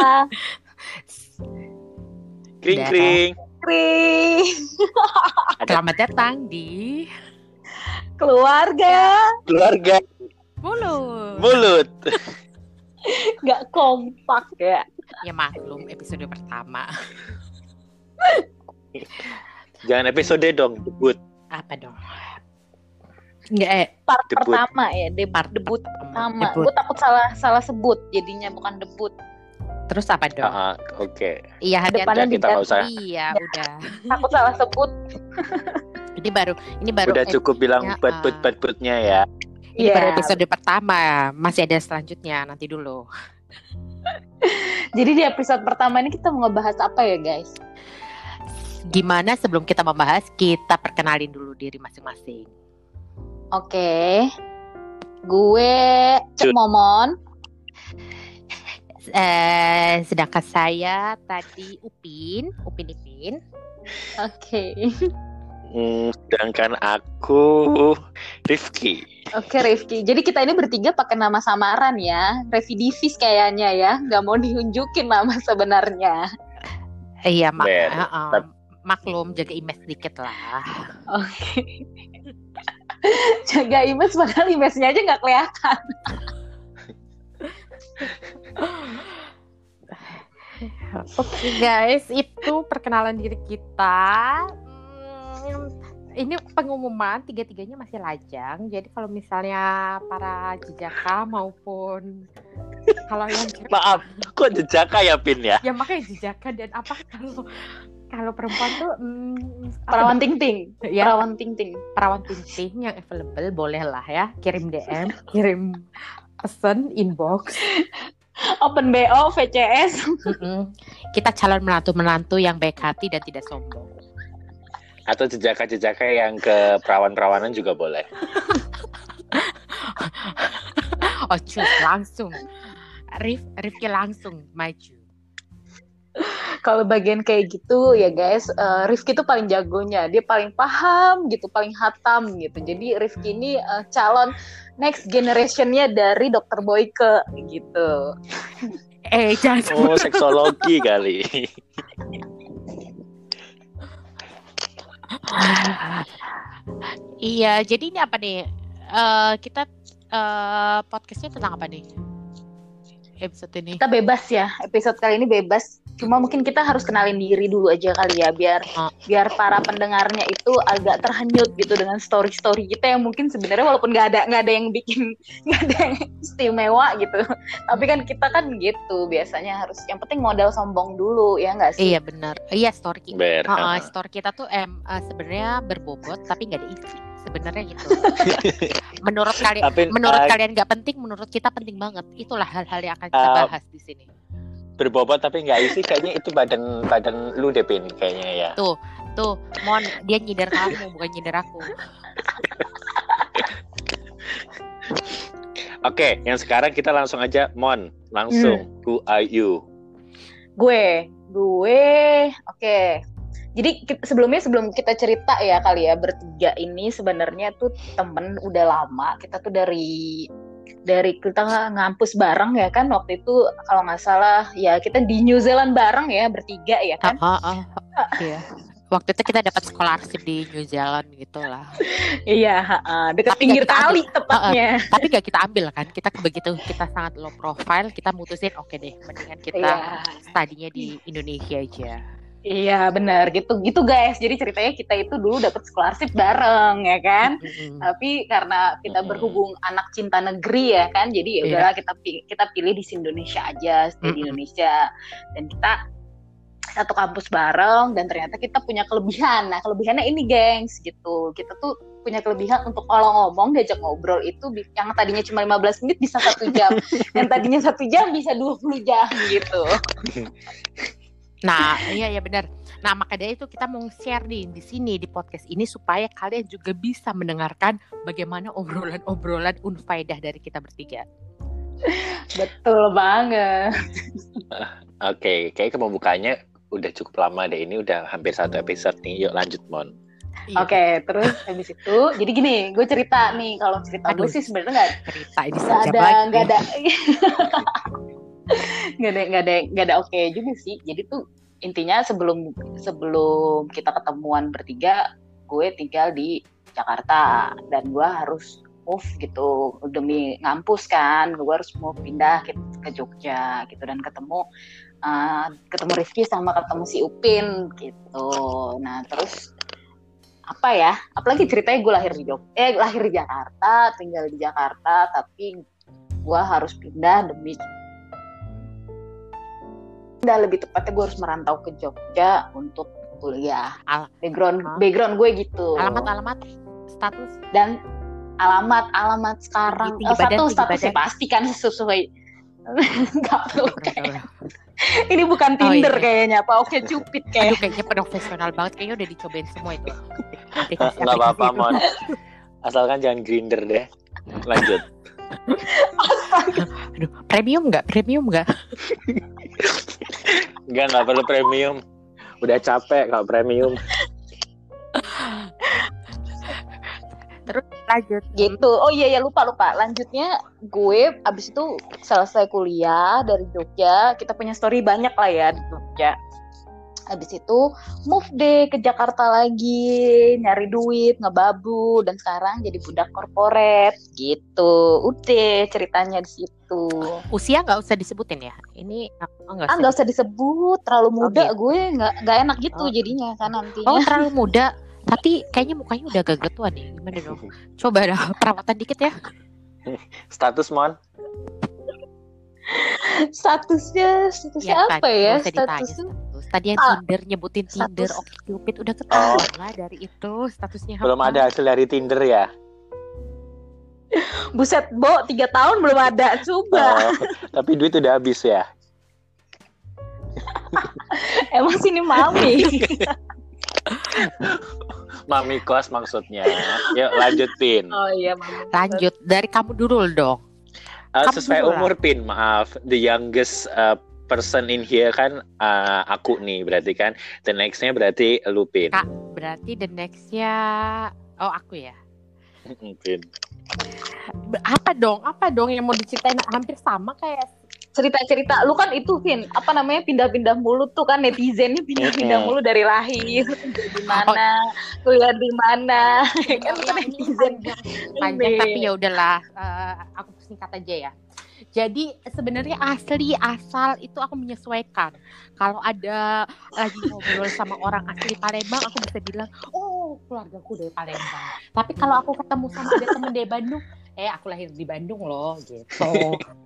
Ah, Kring kring. Kring. Selamat datang di Keluarga Keluarga Mulut. mulut. nggak kompak ya. Ya maklum episode pertama. Jangan episode dong, debut. Apa dong? Nggak, eh, Part Debut. pertama ya, debut, part debut pertama. Debut. Gue takut salah salah sebut jadinya bukan debut. Terus apa dong? Ah, Oke. Iya hati-hati. Depannya kita nggak usah. Iya udah. Takut salah sebut. Ini baru ini baru Udah cukup bilang Ya, buat buat ah. buat buatnya ya. ini Iya. baru episode pertama. Masih ada selanjutnya nanti dulu. Jadi di episode pertama ini kita mau ngebahas apa ya guys? Gimana sebelum kita membahas kita perkenalin dulu diri masing-masing. Oke. Gue Cut. Momon. Eh, sedangkan saya tadi Upin, Upin Ipin. Oke. Hmm, sedangkan aku Rifki. Oke Rifki. Jadi kita ini bertiga pakai nama samaran ya. Revidivis kayaknya ya. Nggak mau diunjukin nama sebenarnya. Iya, mak Ben, eh, tap- maklum jaga image sedikit lah. Oke. Jaga image padahal image-nya aja nggak kelihatan. Oke guys, itu perkenalan diri kita. Hmm, ini pengumuman tiga-tiganya masih lajang. Jadi kalau misalnya para jejaka maupun kalau yang cewek- Maaf, kok jejaka ya Pin ya? ya makanya jejaka dan apa kalau kalau perempuan tuh hmm, Perawan ting-ting. ya Perawan ting-ting. perawan ting yang available boleh lah ya kirim DM kirim pesan inbox Open BO, VCS. Mm-mm. kita calon menantu menantu yang baik hati dan tidak sombong Atau jejaka-jejaka yang ke perawan-perawanan juga boleh. oh cus langsung Rif Rifki langsung maju Kalau bagian kayak gitu ya guys, eh, Rifki tuh paling jagonya. Dia paling paham gitu, paling hatam gitu. Jadi Rifki ini eh, calon next generationnya dari Dr. Boyke gitu. eh jangan Oh, seksologi kali. iya jadi ini apa nih Eh, kita eh, podcastnya tentang apa nih episode ini Kita bebas ya, episode kali ini bebas. Cuma mungkin kita harus kenalin diri dulu aja kali ya, biar Ah. biar para pendengarnya itu agak terhanyut gitu dengan story-story kita yang mungkin sebenarnya walaupun nggak ada nggak ada yang bikin nggak ada yang istimewa gitu. Tapi kan kita kan gitu biasanya harus yang penting modal sombong dulu ya nggak sih? Iya benar. Iya story kita. Ber. Oh, oh, story kita tuh em eh, sebenarnya berbobot tapi nggak ada isi. Sebenarnya gitu. menurut kalian, menurut kalian nggak penting, menurut kita penting banget. Itulah hal-hal yang akan kita Eh, bahas di sini. Berbobot tapi nggak isi kayaknya itu badan badan lu deh Pin kayaknya ya. Tuh, Mon, dia nyindir kamu bukan nyindir aku. Oke, yang sekarang kita langsung aja Mon, langsung who are you? Gue, gue, oke. Jadi ki- sebelumnya sebelum kita cerita ya kali ya bertiga ini sebenarnya tuh temen udah lama. Kita tuh dari dari kita ngampus bareng ya kan waktu itu kalau nggak salah ya kita di New Zealand bareng ya bertiga ya kan. ah, ah. Iya. Waktu itu kita dapat scholarship di New Zealand gitu lah. Iya, ha-ha, dekat Tapi pinggir nggak kita kali tepatnya. Tapi gak kita ambil kan. Kita begitu kita sangat low profile, kita mutusin oke deh, mendingan kita Iya. studinya di Indonesia aja. Iya benar. Gitu gitu guys. Jadi ceritanya kita itu dulu dapat scholarship bareng ya kan. Tapi karena kita berhubung anak cinta negeri ya kan? Jadi ya Iya. udahlah kita pi- kita pilih di Indonesia aja stay di. Indonesia. Dan kita satu kampus bareng dan ternyata kita punya kelebihan. Nah kelebihannya ini gengs gitu. Kita tuh punya kelebihan untuk kalau ngomong diajak ngobrol itu yang tadinya cuma 15 menit bisa satu jam. Yang tadinya satu jam bisa 20 jam gitu Nah, iya ya benar. Nah, maka dari itu kita mau share nih di sini di podcast ini supaya kalian juga bisa mendengarkan bagaimana obrolan-obrolan unfaedah dari kita bertiga. betul banget Oke, kayak pembukaannya udah cukup lama deh. Ini udah hampir satu episode nih. Yuk lanjut Mon. Iya, Oke, terus habis itu, jadi gini, gue cerita nih, kalau cerita gue Aduh. sih sebenarnya nggak cerita ini sejam ada, nggak ada, nggak ada, nggak ada, nggak ada oke juga sih. Jadi tuh intinya sebelum sebelum kita ketemuan bertiga, gue tinggal di Jakarta dan gue harus move gitu demi ngampus kan, gue harus mau pindah ke, ke Jogja gitu dan ketemu uh, ketemu Rifki sama ketemu si Upin gitu. Nah terus apa ya? Apalagi ceritanya gue lahir di Jog, eh lahir di Jakarta, tinggal di Jakarta, tapi gue harus pindah demi pindah lebih tepatnya gue harus merantau ke Jogja untuk kuliah. Al- background Hah? background gue gitu. alamat alamat status dan alamat alamat sekarang Tinggi eh, badan, satu tinggi statusnya pasti kan sesuai nggak perlu kayak ini bukan Oh, Tinder iya. kayaknya apa oke cupid kayak kayaknya profesional banget kayaknya udah dicobain semua itu Nggak apa-apa, Mon. Asalkan jangan grinder deh. Lanjut. Aduh, premium nggak? Premium nggak? Enggak, nggak perlu premium. Udah capek kalau premium. Terus lanjut. gitu oh iya ya lupa lupa lanjutnya gue abis itu selesai kuliah dari Jogja kita punya story banyak lah ya di Jogja abis itu move deh ke Jakarta lagi nyari duit ngebabu dan sekarang jadi budak korporat gitu udah ceritanya di situ Usia nggak usah disebutin ya. Ini oh, nggak ah nggak usah disebut terlalu muda gitu. gue nggak nggak enak gitu Oh. jadinya kan nantinya Oh terlalu muda. Tapi kayaknya mukanya udah agak tua nih. Gimana dong? Coba dah perawatan dikit ya. Status, Mon? statusnya statusnya apa ya nggak usah ditanya statusnya status. Tadi yang Ah, Tinder nyebutin Tinder, status. oke Cupid udah ketahuan lah dari itu statusnya. Belum apa. ada hasil dari Tinder ya? Buset, Bo, tiga tahun belum ada. Coba. Oh, tapi duit udah habis ya? Emang sini mami. Mami kos maksudnya. Yuk lanjut, Pin. oh iya, mami. Lanjut dari kamu dulu dong. Uh, Kamu sesuai dulu lah. umur Pin, maaf. The youngest uh, person in here kan uh, aku nih berarti kan. The nextnya berarti lu Pin. Kak. Berarti the nextnya oh aku ya. Pin. Be- Apa dong? Apa dong yang mau diceritain hampir sama kayak Cerita-cerita, lu kan itu, Vin, apa namanya, pindah-pindah mulu tuh kan, netizennya pindah-pindah Mm-mm. mulu dari lahir, di mana, kuliah di mana, kan kan netizen. panjang Ini. tapi ya udahlah eh, aku singkat aja ya. Jadi sebenarnya asli asal itu aku menyesuaikan. Kalau ada lagi ngobrol sama orang asli Palembang, aku bisa bilang, oh keluargaku dari Palembang. Tapi kalau aku ketemu sama ada temen dari Bandung, eh aku lahir di Bandung loh gitu.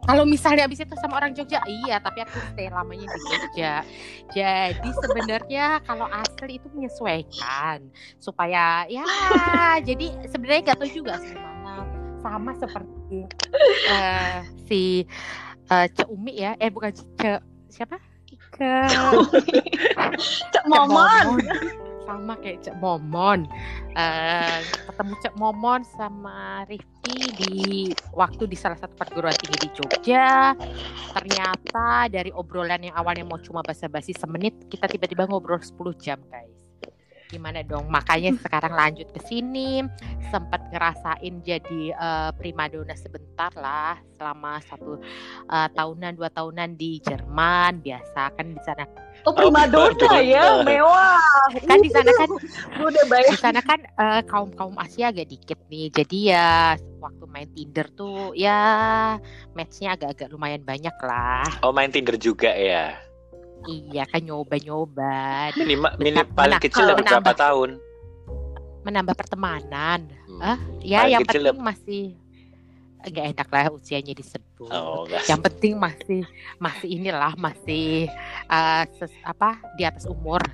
kalau misalnya abis itu sama orang Jogja, iya tapi aku stay lamanya di Jogja. Jadi sebenarnya kalau asli itu menyesuaikan supaya ya jadi sebenarnya gak tahu juga sih sama seperti eh, si eh, Cek Umi ya. Eh bukan Cek siapa? Ke Cek Momon. sama kayak Cek Momon. Eh, ketemu Cek Momon sama Rifki di waktu di salah satu perguruan tinggi di Jogja. Ternyata dari obrolan yang awalnya mau cuma basa-basi semenit kita tiba-tiba ngobrol 10 jam guys gimana dong makanya sekarang lanjut ke sini sempat ngerasain jadi eh, primadona sebentar lah selama satu eh, tahunan dua tahunan di Jerman biasa kan di sana Oh, primadona primadona. ya, mewah. kan di sana kan udah bayar. di sana kan kaum kaum Asia agak dikit nih jadi ya waktu main Tinder tuh ya matchnya agak-agak lumayan banyak lah Oh main Tinder juga ya? Iya kan nyoba-nyoba Minimal, mini, Bentar, paling menang- kecil dapat berapa menambah. tahun? menambah pertemanan Hmm. ah ya Paling yang kecil penting masih nggak enak lah usianya disebut Oh, enggak. yang penting masih masih inilah masih eh, ses- apa di atas umur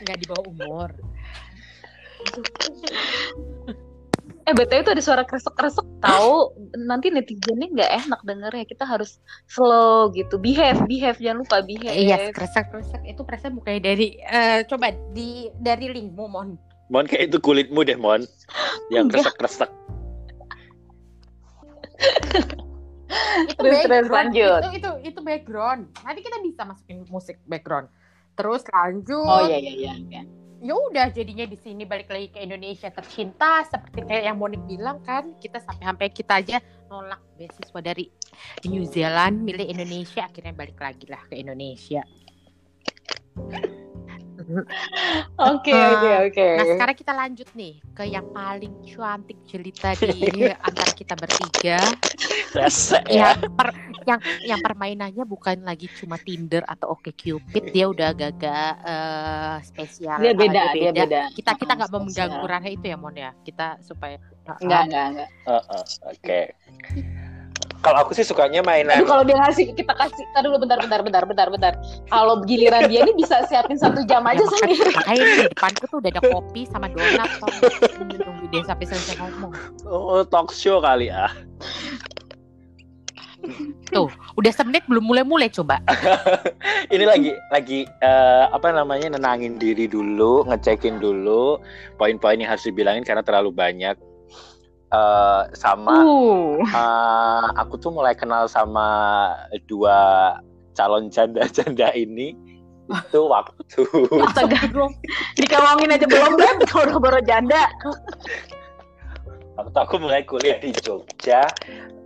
nggak di bawah umur Eh, BTW itu ada suara kresek-kresek tahu. Nanti netizennya nggak enak dengernya. Kita harus slow gitu. Behave, behave. Jangan lupa behave. iya kresek kresek itu kresek bukannya dari eh, coba di dari linkmu mon Mon kayak itu kulitmu deh Mon. Yang Enggak. kresek-kresek. itu Terus, terus, lanjut. itu itu itu background nanti kita bisa masukin musik background terus lanjut Oh iya iya iya. iya. Ya udah jadinya di sini balik lagi ke Indonesia tercinta seperti kayak yang Monik bilang kan kita sampai sampai kita aja nolak beasiswa dari New Zealand milih Indonesia akhirnya balik lagi lah ke Indonesia. Oke oke oke. Nah sekarang kita lanjut nih ke yang paling cantik jelita di antara kita bertiga. Rasa ya. Yang per, yang yang permainannya bukan lagi cuma Tinder atau Oke Cupid, dia udah agak-agak eh, spesial. Dia beda, dia beda. Kita kita nggak mengganggu ranah itu ya Mon ya. Kita supaya Enggak enggak enggak. Heeh, Oke. Kalau aku sih sukanya mainan Aduh kalau dia ngasih kita kasih. Tadi dulu bentar bentar bentar bentar bentar. Kalau giliran dia ini bisa siapin satu jam aja Ya, sendiri. makanya di depanku tuh udah ada kopi sama donat nunggu dia sampai selesai ngomong. oh, talk show kali ah. Tuh, udah semenit belum mulai-mulai coba. Ini lagi lagi eh, apa namanya nenangin diri dulu, ngecekin dulu poin-poin yang harus dibilangin karena terlalu banyak. Eh, sama Uh. eh, aku tuh mulai kenal sama dua calon janda-janda ini itu waktu Astaga. Dikawangin aja belum deh udah baru janda. waktu aku mulai kuliah di Jogja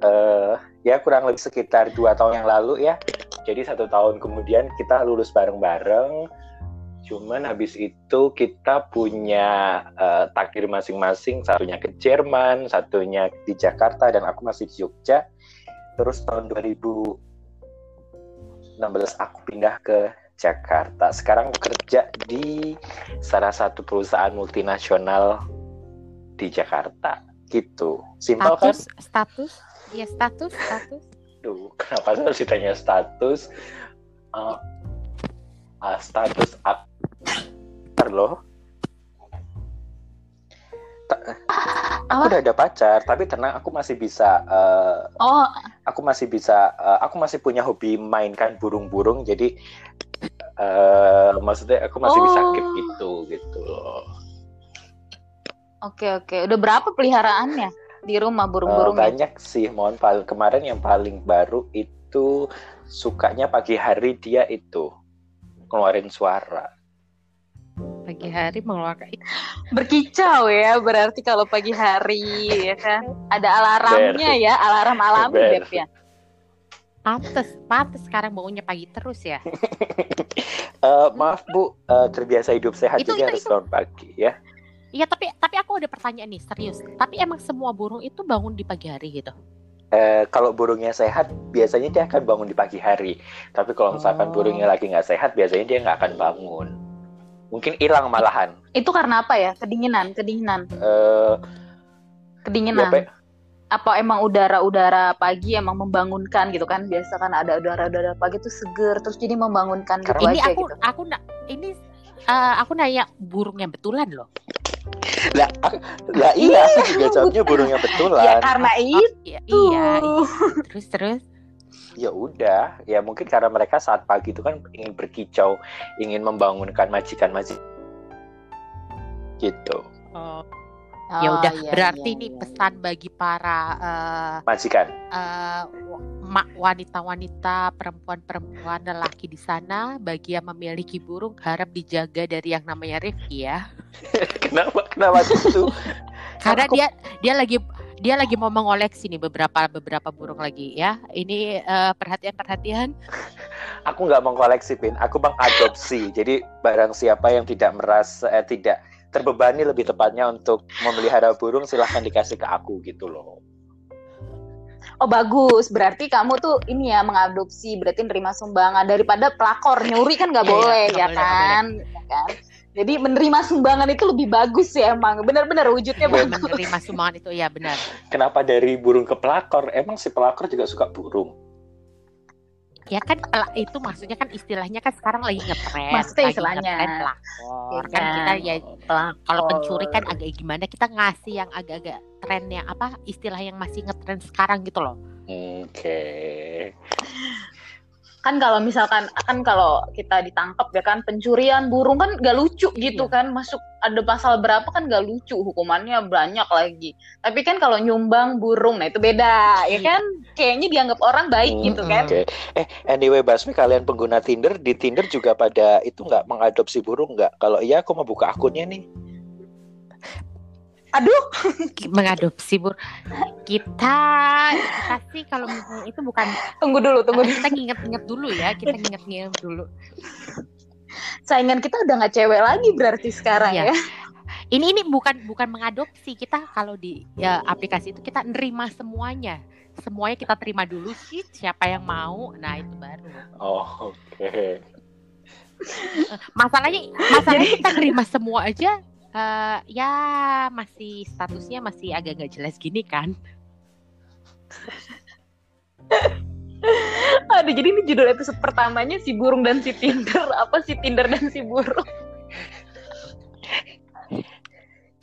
eh ya kurang lebih sekitar dua tahun yang lalu ya jadi satu tahun kemudian kita lulus bareng-bareng cuman habis itu kita punya eh, takdir masing-masing. Satunya ke Jerman satunya di Jakarta dan aku masih di Jogja. Terus tahun 2016 aku pindah ke Jakarta. Sekarang bekerja di salah satu perusahaan multinasional di Jakarta. Gitu. Simpel kan? Status, ya status, status. Duh, kenapa harus ditanya status? Eh, ah, status aktor loh Ta- aku Apa? udah ada pacar tapi tenang aku masih bisa eh, Oh, aku masih bisa eh, aku masih punya hobi mainkan burung-burung jadi eh maksudnya aku masih bisa Oh. keep itu gitu loh oke oke. Udah berapa peliharaannya di rumah Eh, burung-burungnya? banyak sih mohon paling kemarin yang paling baru itu sukanya pagi hari dia itu ngeluarin suara Pagi hari mengeluarkan Berkicau ya, berarti kalau pagi hari ya kan. Ada alarmnya ya, alarm alami Ber. Beb ya. pantes, pantes sekarang bangunnya pagi terus ya. Eh, maaf bu eh, terbiasa hidup sehat Itu- jadi itu- harus itu. bangun pagi ya Iya tapi tapi aku ada pertanyaan nih serius. Tapi emang semua burung itu bangun di pagi hari gitu? Eh, kalau burungnya sehat biasanya dia akan bangun di pagi hari tapi kalau misalkan Oh. burungnya lagi nggak sehat biasanya dia nggak akan bangun mungkin hilang malahan Itu karena apa ya? Kedinginan, kedinginan, Eh, kedinginan. ya, Pe. apa emang udara-udara pagi emang membangunkan gitu kan? Biasa kan ada udara-udara pagi tuh seger terus jadi membangunkan gitu ini aja aku gitu. aku na- ini eh, aku nanya burung yang betulan loh. lah, lah iya aku juga jawabnya burung yang Ya betulan karena Oh, itu. iya, iya, iya. Terus terus. Ya udah ya mungkin karena mereka saat pagi itu kan ingin berkicau ingin membangunkan majikan majikan gitu. Oh, Oh, ya udah iya, berarti iya, ini iya. pesan bagi para eh, majikan. eh, ma- wanita-wanita, perempuan-perempuan, lelaki di sana bagi yang memiliki burung harap dijaga dari yang namanya Rifki ya. kenapa? Kenapa gitu Karena Aku- dia dia lagi dia lagi mau mengoleksi nih beberapa beberapa burung lagi ya. Ini eh, perhatian-perhatian. aku nggak mengkoleksi pin aku mengadopsi jadi barang siapa yang tidak merasa eh, tidak terbebani lebih tepatnya untuk memelihara burung silahkan dikasih ke aku gitu loh Oh bagus, berarti kamu tuh ini ya mengadopsi, berarti nerima sumbangan daripada pelakor nyuri kan nggak Iya, iya, boleh ya kan? Ya kan? Jadi menerima sumbangan itu lebih bagus ya emang, benar-benar wujudnya Iya, bagus. Menerima sumbangan itu ya benar. kenapa dari burung ke pelakor emang si pelakor juga suka burung Ya kan pela- itu maksudnya kan istilahnya kan sekarang lagi ngetren. Maksudnya lagi istilahnya. ngetren pelakor. Iya Kan kita ya Pelakor. kalau pencuri kan agak gimana kita ngasih yang agak-agak tren yang apa istilah yang masih ngetren sekarang gitu loh. oke kan kalau misalkan kan kalau kita ditangkap ya kan pencurian burung kan gak lucu gitu Iya. kan masuk ada pasal berapa kan gak lucu hukumannya banyak lagi tapi kan kalau nyumbang burung nah itu beda ya kan kayaknya dianggap orang baik Hmm, gitu kan. Oke. Eh, anyway, Basmi, kalian pengguna Tinder di Tinder juga pada itu nggak mengadopsi burung nggak? Kalau iya, aku mau buka akunnya nih. Aduh, mengadopsi bur kita kita sih kalau misalnya itu bukan tunggu dulu, tunggu dulu. kita nginget-nginget dulu ya kita nginget-nginget dulu Saingan kita udah nggak cewek lagi berarti sekarang Iya. ya. ini ini bukan bukan mengadopsi kita kalau di ya, aplikasi itu kita nerima semuanya semuanya kita terima dulu sih siapa yang mau nah itu baru Oh, oke. masalahnya masalahnya kita nerima semua aja eh, ya masih statusnya masih agak nggak jelas gini kan Aduh, jadi ini judul episode pertamanya si burung dan si Tinder. Apa si Tinder dan si burung?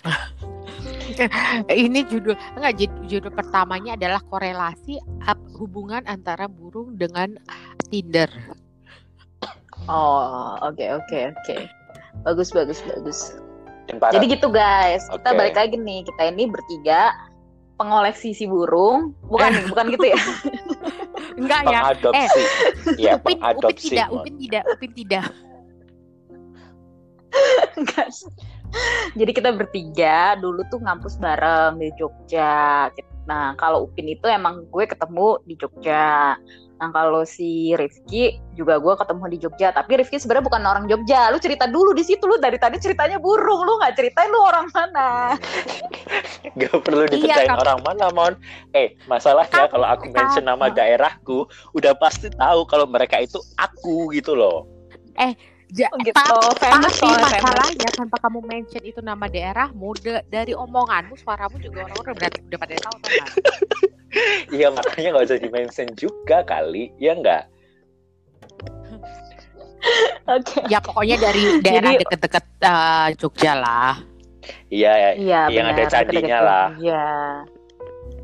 ini judul enggak jud- judul pertamanya adalah korelasi hubungan antara burung dengan Tinder Oh, oke oke oke. Bagus bagus bagus. Jadi gitu guys, kita Oke. balik lagi nih. Kita ini bertiga pengoleksi si burung. Bukan nih, bukan gitu ya. enggak ya pengadopsi. Iya, Upin, Upin pengadopsi. tidak, Mon. Upin tidak, Upin tidak. Enggak. Jadi kita bertiga dulu tuh ngampus bareng di Jogja. Nah, kalau Upin itu emang gue ketemu di Jogja. Nah, kalau si Rifki juga gue ketemu di Jogja. Tapi Rifki sebenarnya bukan orang Jogja. Lu cerita dulu di situ lu dari tadi ceritanya burung. Lu nggak ceritain lu orang mana. Gak perlu diceritain Iya, orang mana, Mon. Eh, masalahnya kalau aku mention nama daerahku, udah pasti tahu kalau mereka itu aku gitu loh. Ja, Oh, gitu. ta- Famous tapi famous. masalahnya tanpa kamu mention itu nama daerahmu, de- dari omonganmu, suaramu juga orang udah berarti udah pada tahu tuh kan. Iya, makanya nggak usah di-mention juga kali, ya nggak? Oke. Ya pokoknya dari daerah Jadi- deket-deket eh, Jogja lah, Iya, ya. Iya, Yang ada benar. candinya Deket-deket lah. Jogja.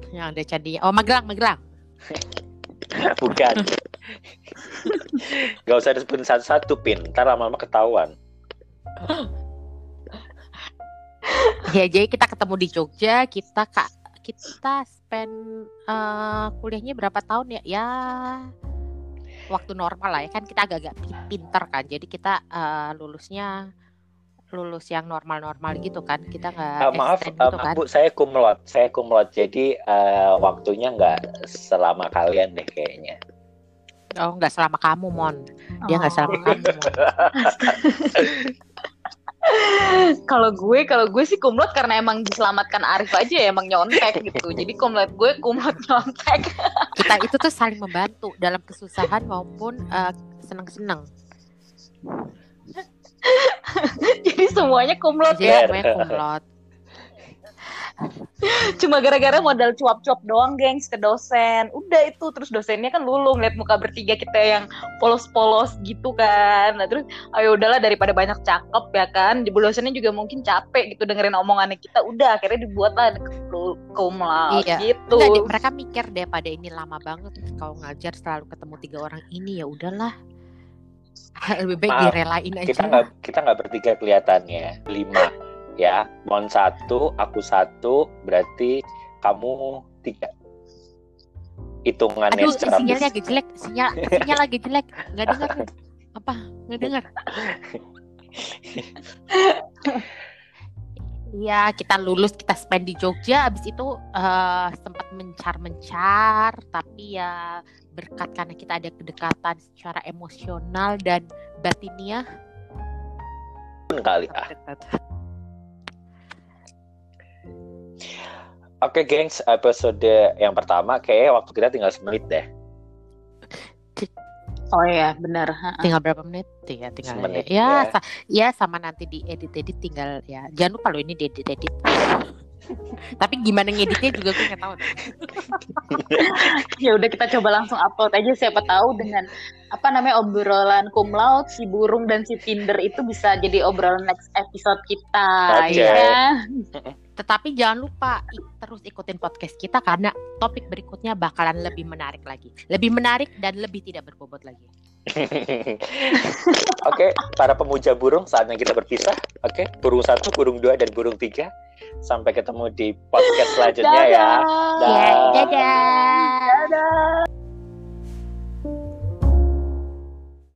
yang ada candinya. Oh Magelang, Magelang. bukan. Gak usah disebutin satu-satu, Pin. Ntar lama-lama ketahuan. Ya jadi kita ketemu di Jogja, kita kak kita spend eh, kuliahnya berapa tahun ya? Ya waktu normal lah ya kan kita agak-agak pi- pinter kan, jadi kita eh, lulusnya lulus yang normal-normal gitu kan, kita nggak Ah, maaf, gitu maaf, kan. Bu, saya kumlot. Saya kumlot. Jadi eh, waktunya nggak selama kalian deh kayaknya. Oh nggak selama kamu Mon, dia nggak Oh. selama kamu. Mon. kalau gue kalau gue sih kumlot karena emang diselamatkan Arif aja ya emang nyontek gitu jadi kumlot gue kumlot nyontek Kita itu tuh saling membantu dalam kesusahan maupun eh, seneng-seneng. jadi semuanya kumlot Jadi ya semuanya kumlot. Cuma gara-gara modal cuap-cuap doang gengs ke dosen. Udah itu terus dosennya kan lulu ngeliat muka bertiga kita yang polos-polos gitu kan. Nah terus ayo udahlah daripada banyak cakep ya kan? Di dosennya juga mungkin capek gitu dengerin omongannya kita. Udah akhirnya dibuatlah kumlot Iya. gitu. Enggak, deh, mereka mikir deh pada ini lama banget kalau ngajar selalu ketemu tiga orang ini ya udahlah. Lebih baik Maaf, direlain aja. Kita nggak kita nggak bertiga kelihatannya. Lima, ya. Mon satu, aku satu, berarti kamu tiga. Hitungannya aduh secara sinyalnya lagi jelek sinyal sinyal lagi jelek nggak dengar apa nggak dengar Iya, kita lulus, kita spend di Jogja. Abis itu eh, sempat mencar-mencar, tapi ya berkat karena kita ada kedekatan secara emosional dan batiniah. pun kali ah. Oke, gengs, episode yang pertama kayaknya waktu kita tinggal semenit deh. oh iya benar. Tinggal berapa menit? Ya, tinggal Semenit, ya, ya. sa- ya sama nanti di edit-edit tinggal ya. Jangan lupa loh ini di edit-edit. Tapi gimana ngeditnya juga gue nggak tahu. ya udah kita coba langsung upload aja siapa tahu dengan apa namanya obrolan cum laude si burung dan si Tinder itu bisa jadi obrolan next episode kita Oke. ya Tetapi jangan lupa terus ikutin podcast kita karena topik berikutnya bakalan lebih menarik lagi. Lebih menarik dan lebih tidak berbobot lagi. Oke, para pemuja burung, saatnya kita berpisah. Oke, burung satu, burung dua, dan burung tiga. Sampai ketemu di podcast selanjutnya ya. Dadah. Dah. Ya, dadah.